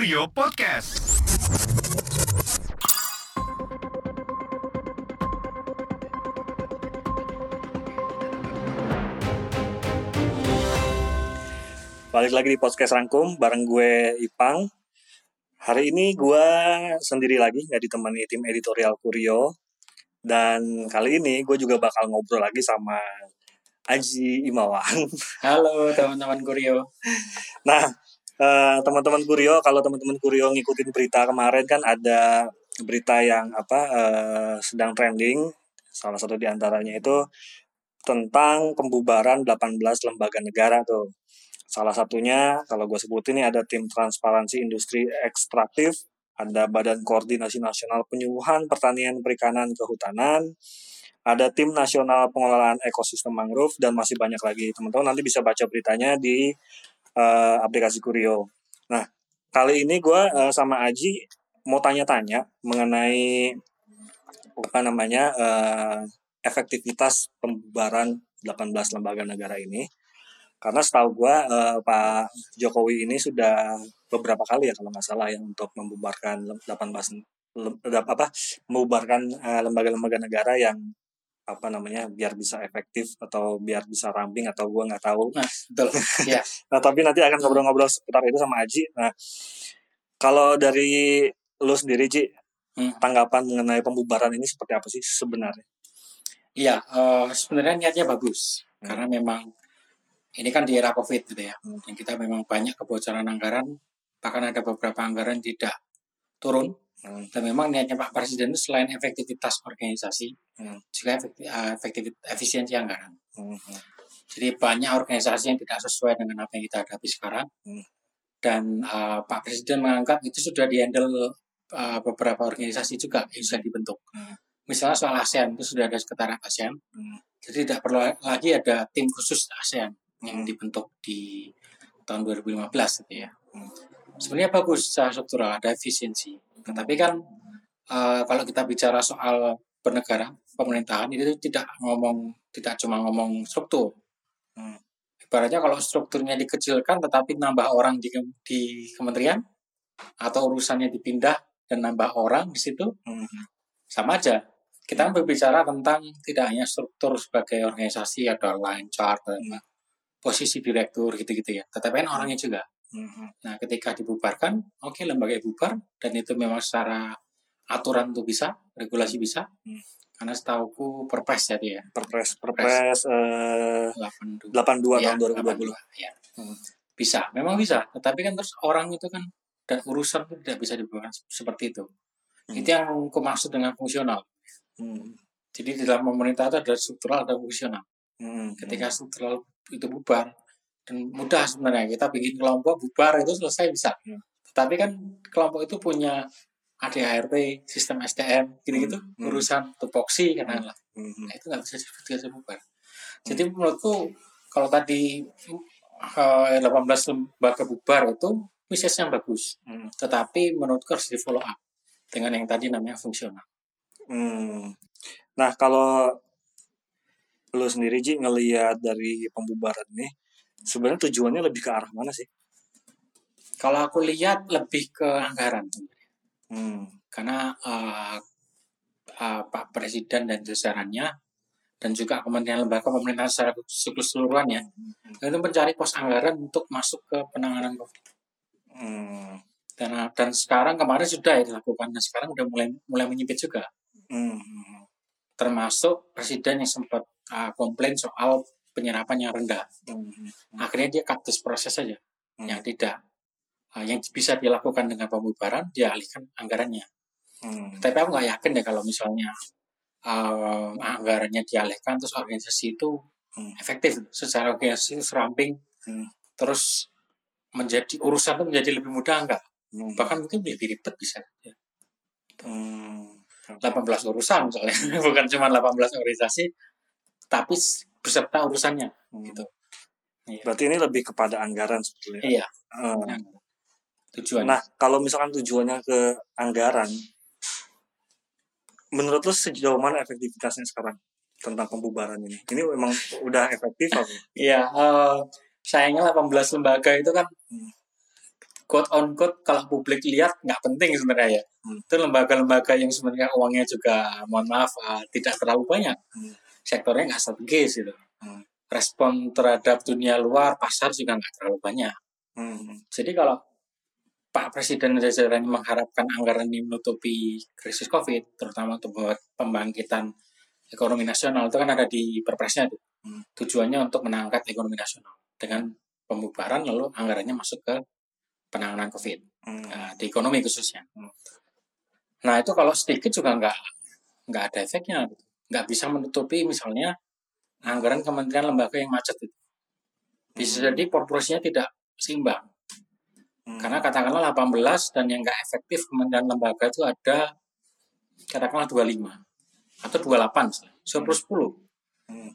Kurio Podcast. Balik lagi di podcast Rangkum bareng gue Ipang. Hari ini gue sendiri lagi nggak ditemani tim editorial Kurio. Dan kali ini gue juga bakal ngobrol lagi sama Aji Imawan. Halo teman-teman Kurio. Nah, eh, teman-teman Kurio, kalau teman-teman Kurio ngikutin berita kemarin kan ada berita yang apa eh, sedang trending. Salah satu di antaranya itu tentang pembubaran 18 lembaga negara tuh. Salah satunya kalau gue sebut ini ada tim transparansi industri ekstraktif, ada Badan Koordinasi Nasional Penyuluhan Pertanian Perikanan Kehutanan, ada tim nasional pengelolaan ekosistem mangrove dan masih banyak lagi. Teman-teman nanti bisa baca beritanya di eh, aplikasi Kurio. Nah, kali ini gue eh, sama Aji mau tanya-tanya mengenai apa namanya eh, efektivitas pembubaran 18 lembaga negara ini. Karena setahu gue Pak Jokowi ini sudah beberapa kali ya kalau nggak salah ya untuk membubarkan lem- 18 lem- apa membubarkan eh, lembaga-lembaga negara yang apa namanya biar bisa efektif atau biar bisa ramping atau gue nggak tahu Nah, betul. ya. Nah, tapi nanti akan ngobrol-ngobrol seputar itu sama Aji. Nah, kalau dari lu sendiri, Ji, Hmm. tanggapan mengenai pembubaran ini seperti apa sih sebenarnya? Iya, eh, sebenarnya niatnya bagus Hmm. karena memang ini kan di era Covid gitu ya. Hmm. Dan kita memang banyak kebocoran anggaran, bahkan ada beberapa anggaran tidak turun. Hmm. Dan memang niatnya Pak Presiden itu selain efektivitas organisasi, Hmm. juga efekti, eh, efektivitas efisiensi anggaran. Hmm. Jadi banyak organisasi yang tidak sesuai dengan apa yang kita hadapi sekarang. Hmm. Dan eh, Pak Presiden menganggap itu sudah dihandle eh, beberapa organisasi juga yang sudah dibentuk. Hmm. Misalnya soal ASEAN itu sudah ada sekretariat ASEAN. Hmm. Jadi tidak perlu lagi ada tim khusus ASEAN yang Hmm. dibentuk di tahun 2015 gitu ya. Hmm. Sebenarnya bagus secara struktural ada efisiensi. Tetapi kan eh, kalau kita bicara soal bernegara, pemerintahan itu tidak ngomong tidak cuma ngomong struktur. Hmm. Ibaratnya kalau strukturnya dikecilkan tetapi nambah orang di, di kementerian atau urusannya dipindah dan nambah orang di situ Hmm. sama aja. Kita kan berbicara tentang tidak hanya struktur sebagai organisasi ada line chart, Hmm. posisi direktur gitu-gitu ya. Tetapi kan orangnya juga. Hmm. Nah, ketika dibubarkan, oke lembaga bubar dan itu memang secara aturan tuh bisa, regulasi bisa. Hmm. Karena setauku perpres ya, Perpres Perpres eh, 82 82 Ya, tahun 2020. 82, ya. Hmm. Bisa, memang bisa. Tetapi kan terus orang itu kan dan urusan itu tidak bisa dibubarkan seperti itu. Hmm. Itu yang aku maksud dengan fungsional. Hmm. Jadi di dalam pemerintah itu ada struktural, ada fungsional. Hmm. Ketika struktural itu bubar dan mudah sebenarnya kita bikin kelompok bubar itu selesai bisa. Hmm. Tetapi kan kelompok itu punya ADART, sistem SDM, gitu-gitu Hmm. urusan tupoksi katakanlah. Hmm. Nah, itu nggak bisa bisa bubar. Jadi menurutku kalau tadi eh, 18 lembaga bubar itu misesnya bagus. Hmm. Tetapi menurutku harus di follow up dengan yang tadi namanya fungsional. Hmm. Nah, kalau lu sendiri Ji ngelihat dari pembubaran ini sebenarnya tujuannya lebih ke arah mana sih? Kalau aku lihat lebih ke anggaran. Hmm. karena uh, uh, Pak Presiden dan jajarannya dan juga kementerian lembaga pemerintahan secara keseluruhan ya itu mencari pos anggaran untuk masuk ke penanganan COVID. Hmm. Dan, dan sekarang kemarin sudah ya dilakukan dan sekarang udah mulai mulai menyempit juga Hmm. termasuk presiden yang sempat uh, komplain soal penyerapan yang rendah Hmm. akhirnya dia this proses saja Hmm. yang tidak uh, yang bisa dilakukan dengan pembubaran dialihkan anggarannya Hmm. Tapi aku nggak yakin deh kalau misalnya um, anggarannya dialihkan terus organisasi itu Hmm. efektif secara organisasi seramping Hmm. terus menjadi urusan itu menjadi lebih mudah enggak Hmm. bahkan mungkin lebih ribet bisa ya. Hmm. 18 urusan misalnya bukan cuma 18 organisasi tapi beserta urusannya Hmm. gitu Berarti ini lebih kepada anggaran sebetulnya. iya Hmm. tujuan Nah, kalau misalkan tujuannya ke anggaran, menurut lu sejauh mana efektivitasnya sekarang tentang pembubaran ini? Ini memang udah efektif apa? iya eh, sayangnya 18 lembaga itu kan Hmm. quote on quote kalau publik lihat nggak penting sebenarnya ya. Hmm. Itu lembaga-lembaga yang sebenarnya uangnya juga mohon maaf uh, tidak terlalu banyak. Hmm. Sektornya nggak strategis gitu. Hmm. Respon terhadap dunia luar pasar juga nggak terlalu banyak. Hmm. Jadi kalau Pak Presiden dan jajaran mengharapkan anggaran ini menutupi krisis COVID, terutama untuk membuat pembangkitan ekonomi nasional itu kan ada di perpresnya tuh. Hmm. Tujuannya untuk mengangkat ekonomi nasional dengan pembubaran lalu anggarannya masuk ke penanganan COVID Hmm. nah, di ekonomi khususnya. Hmm. Nah itu kalau sedikit juga nggak nggak ada efeknya, gitu. Nggak bisa menutupi misalnya anggaran kementerian lembaga yang macet itu. Bisa Hmm. jadi proporsinya tidak seimbang. Hmm. Karena katakanlah 18 dan yang nggak efektif kementerian lembaga itu ada katakanlah 25 atau 28 misalnya. 10 10. Hmm.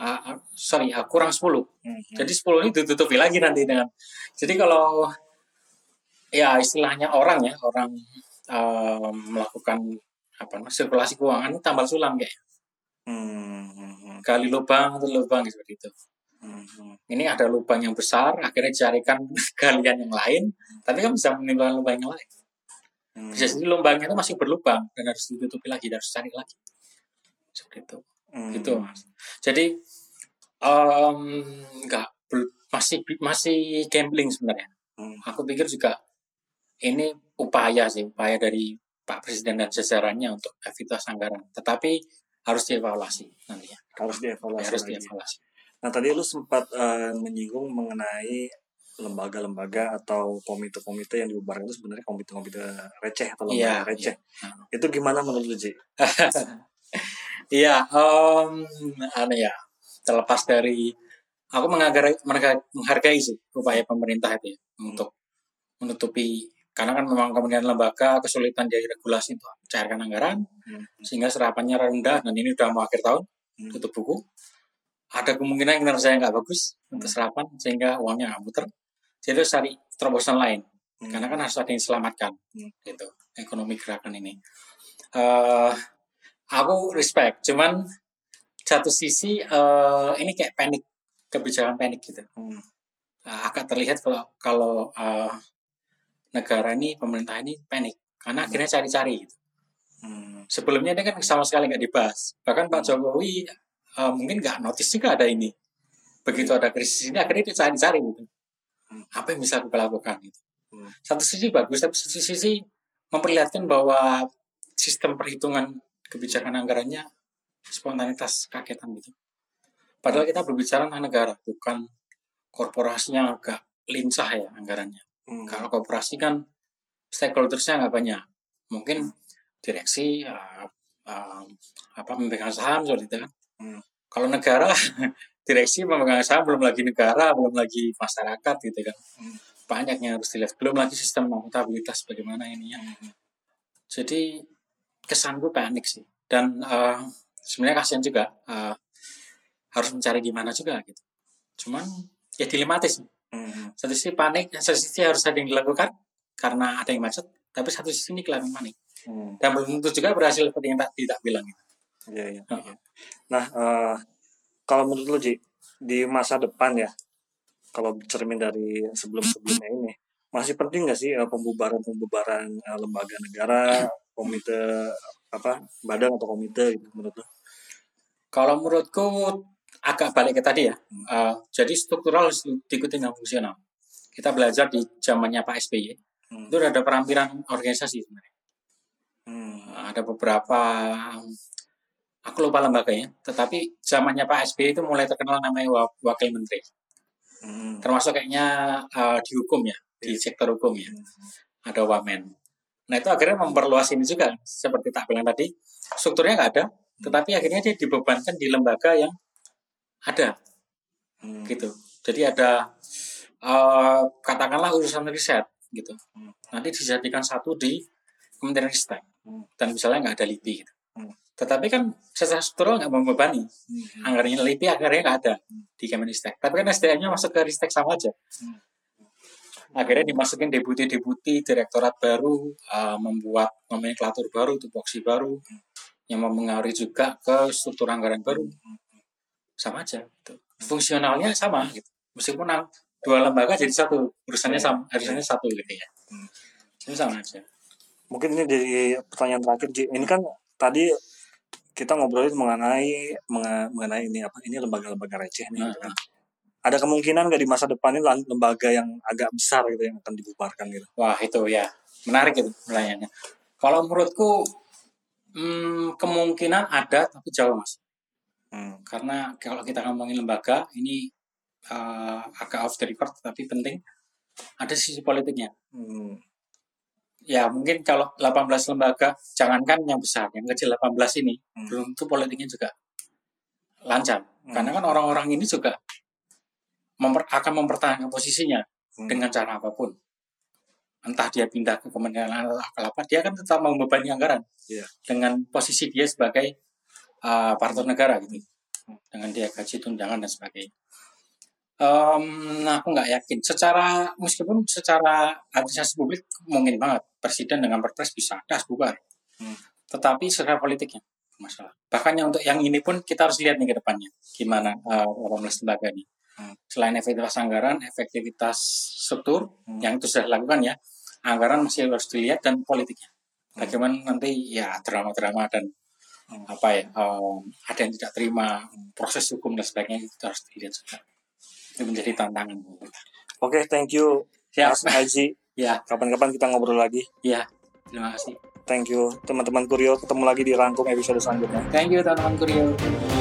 Ah, sorry, ah, kurang 10. Hmm. Jadi 10 ini ditutupi lagi nanti dengan Jadi kalau ya istilahnya orang ya, orang eh, melakukan apa namanya sirkulasi keuangan itu tambal sulam kayak Hmm. Hmm. Hmm. gali lubang atau lubang seperti itu. Hmm. Hmm. Ini ada lubang yang besar, akhirnya carikan galian yang lain, tapi kan bisa menimbulkan lubang yang lain. Hmm. Bisa jadi lubangnya itu masih berlubang dan harus ditutupi lagi, dan harus cari lagi. Seperti itu. Hmm. Gitu, Mas. Jadi em, nggak bel- masih masih gambling sebenarnya. Hmm. Aku pikir juga ini upaya sih, upaya dari Pak Presiden dan jajarannya untuk efektivitas anggaran. Tetapi harus dievaluasi nantinya. Harus Ya, dievaluasi. harus lagi. dievaluasi. Nah tadi lu sempat eh, menyinggung mengenai lembaga-lembaga atau komite-komite yang dibubarkan itu sebenarnya komite-komite receh atau lembaga Iya, receh. iya. Itu gimana menurut lu, Ji? Iya, em anu ya, terlepas dari aku menghargai, menghargai, sih upaya pemerintah itu ya, untuk menutupi karena kan memang kemudian lembaga kesulitan dari regulasi untuk cairkan anggaran Hmm. sehingga serapannya rendah dan ini udah mau akhir tahun Hmm. tutup buku ada kemungkinan kinerjanya nggak bagus untuk Hmm. serapan sehingga uangnya nggak muter jadi harus cari terobosan lain Hmm. karena kan harus ada yang diselamatkan Hmm. gitu ekonomi gerakan ini eh aku respect cuman satu sisi eh ini kayak panik kebijakan panik gitu Hmm. Eh, agak terlihat kalau kalau eh, negara ini pemerintah ini panik. Karena akhirnya cari-cari gitu. Hmm. sebelumnya ini kan sama sekali nggak dibahas. Bahkan Pak Jokowi eh, mungkin nggak notice juga ada ini. Begitu ada krisis ini akhirnya dicari-cari gitu. Hmm. apa yang bisa kita lakukan gitu. Hmm. satu sisi bagus tapi satu sisi memperlihatkan bahwa sistem perhitungan kebijakan anggarannya spontanitas kagetan gitu. Padahal kita berbicara tentang negara bukan korporasinya agak lincah ya anggarannya Hmm. kalau korporasi kan stakeholdersnya nggak banyak. Mungkin direksi uh, uh, apa memegang saham seperti itu kan. Hmm. kalau negara direksi memegang saham belum lagi negara belum lagi masyarakat gitu kan. Hmm. banyak yang harus dilihat. Belum lagi sistem akuntabilitas bagaimana ini ya Hmm. jadi kesanku panik sih. Dan uh, sebenarnya kasihan juga uh, harus mencari di mana juga gitu. Cuman ya dilematis Hmm. satu sisi panik satu sisi harus ada yang dilakukan karena ada yang macet tapi satu sisi ini kelihatan panik Hmm. dan belum tentu juga berhasil seperti yang tadi tak bilang gitu. Iya, iya. Heeh. Nah, eh, kalau menurut lu, Ji, di masa depan ya, kalau cermin dari sebelum-sebelumnya ini, masih penting nggak sih eh, pembubaran-pembubaran eh, lembaga negara, komite apa badan atau komite gitu menurut lu? kalau menurutku agak balik ke tadi ya. Uh, jadi struktural diikuti dengan fungsional. Kita belajar di zamannya Pak SBY Hmm. itu ada perampiran organisasi sebenarnya. Hmm. Ada beberapa aku lupa lembaganya. Tetapi zamannya Pak SBY itu mulai terkenal namanya wa- wakil menteri. Hmm. termasuk kayaknya uh, di hukum ya di sektor hukum ya. Ada wamen. Nah itu akhirnya memperluas ini juga seperti tak bilang tadi. Strukturnya nggak ada tetapi akhirnya dia dibebankan di lembaga yang ada Hmm. gitu jadi ada uh, katakanlah urusan riset gitu Hmm. nanti dijadikan satu di Kementerian Ristek Hmm. dan misalnya nggak ada LIPI gitu. Hmm. tetapi kan secara struktural nggak membebani Hmm. anggarannya LIPI akhirnya nggak ada di Kemenristek tapi kan SDM-nya masuk ke Ristek sama aja Hmm. akhirnya dimasukin deputi-deputi direktorat baru uh, membuat nomenklatur baru tupoksi baru yang mempengaruhi juga ke struktur anggaran baru sama aja gitu. fungsionalnya sama gitu meskipun dua lembaga jadi satu urusannya sama harusnya satu gitu ya Hmm. sama aja Mungkin ini dari pertanyaan terakhir Ji. Ini kan tadi kita ngobrolin mengenai mengenai ini apa ini lembaga-lembaga receh nih. kan. Ada kemungkinan nggak di masa depan ini lembaga yang agak besar gitu yang akan dibubarkan gitu? wah itu ya menarik itu pertanyaannya kalau menurutku hmm, kemungkinan ada tapi jauh mas Hmm. karena kalau kita ngomongin lembaga ini eh, agak off the record tapi penting ada sisi politiknya Hmm. ya mungkin kalau 18 lembaga jangankan yang besar yang kecil 18 ini Hmm. belum tentu politiknya juga lancar Hmm. karena kan orang-orang ini juga memper- akan mempertahankan posisinya Hmm. dengan cara apa pun entah dia pindah ke kementerian atau apa dia kan tetap membebani anggaran Iya. dengan posisi dia sebagai uh, partai negara gitu dengan dia gaji tunjangan dan sebagainya Em, nah aku nggak yakin secara meskipun secara administrasi publik mungkin banget presiden dengan perpres bisa das bubar Hmm. tetapi secara politiknya masalah bahkan yang untuk yang ini pun kita harus lihat nih ke depannya gimana uh, 18 lembaga ini Hmm. selain efektivitas anggaran efektivitas struktur Hmm. yang itu sudah dilakukan ya anggaran masih harus dilihat dan politiknya Hmm. bagaimana nanti ya drama-drama dan. Apa ya em, ada yang tidak terima proses hukum dan sebagainya itu harus dilihat juga itu menjadi tantangan Oke, thank you ya Mas Haji. ya Kapan-kapan kita ngobrol lagi. ya terima kasih Thank you teman-teman Kurio. Ketemu lagi di rangkum episode selanjutnya. thank you teman-teman Kurio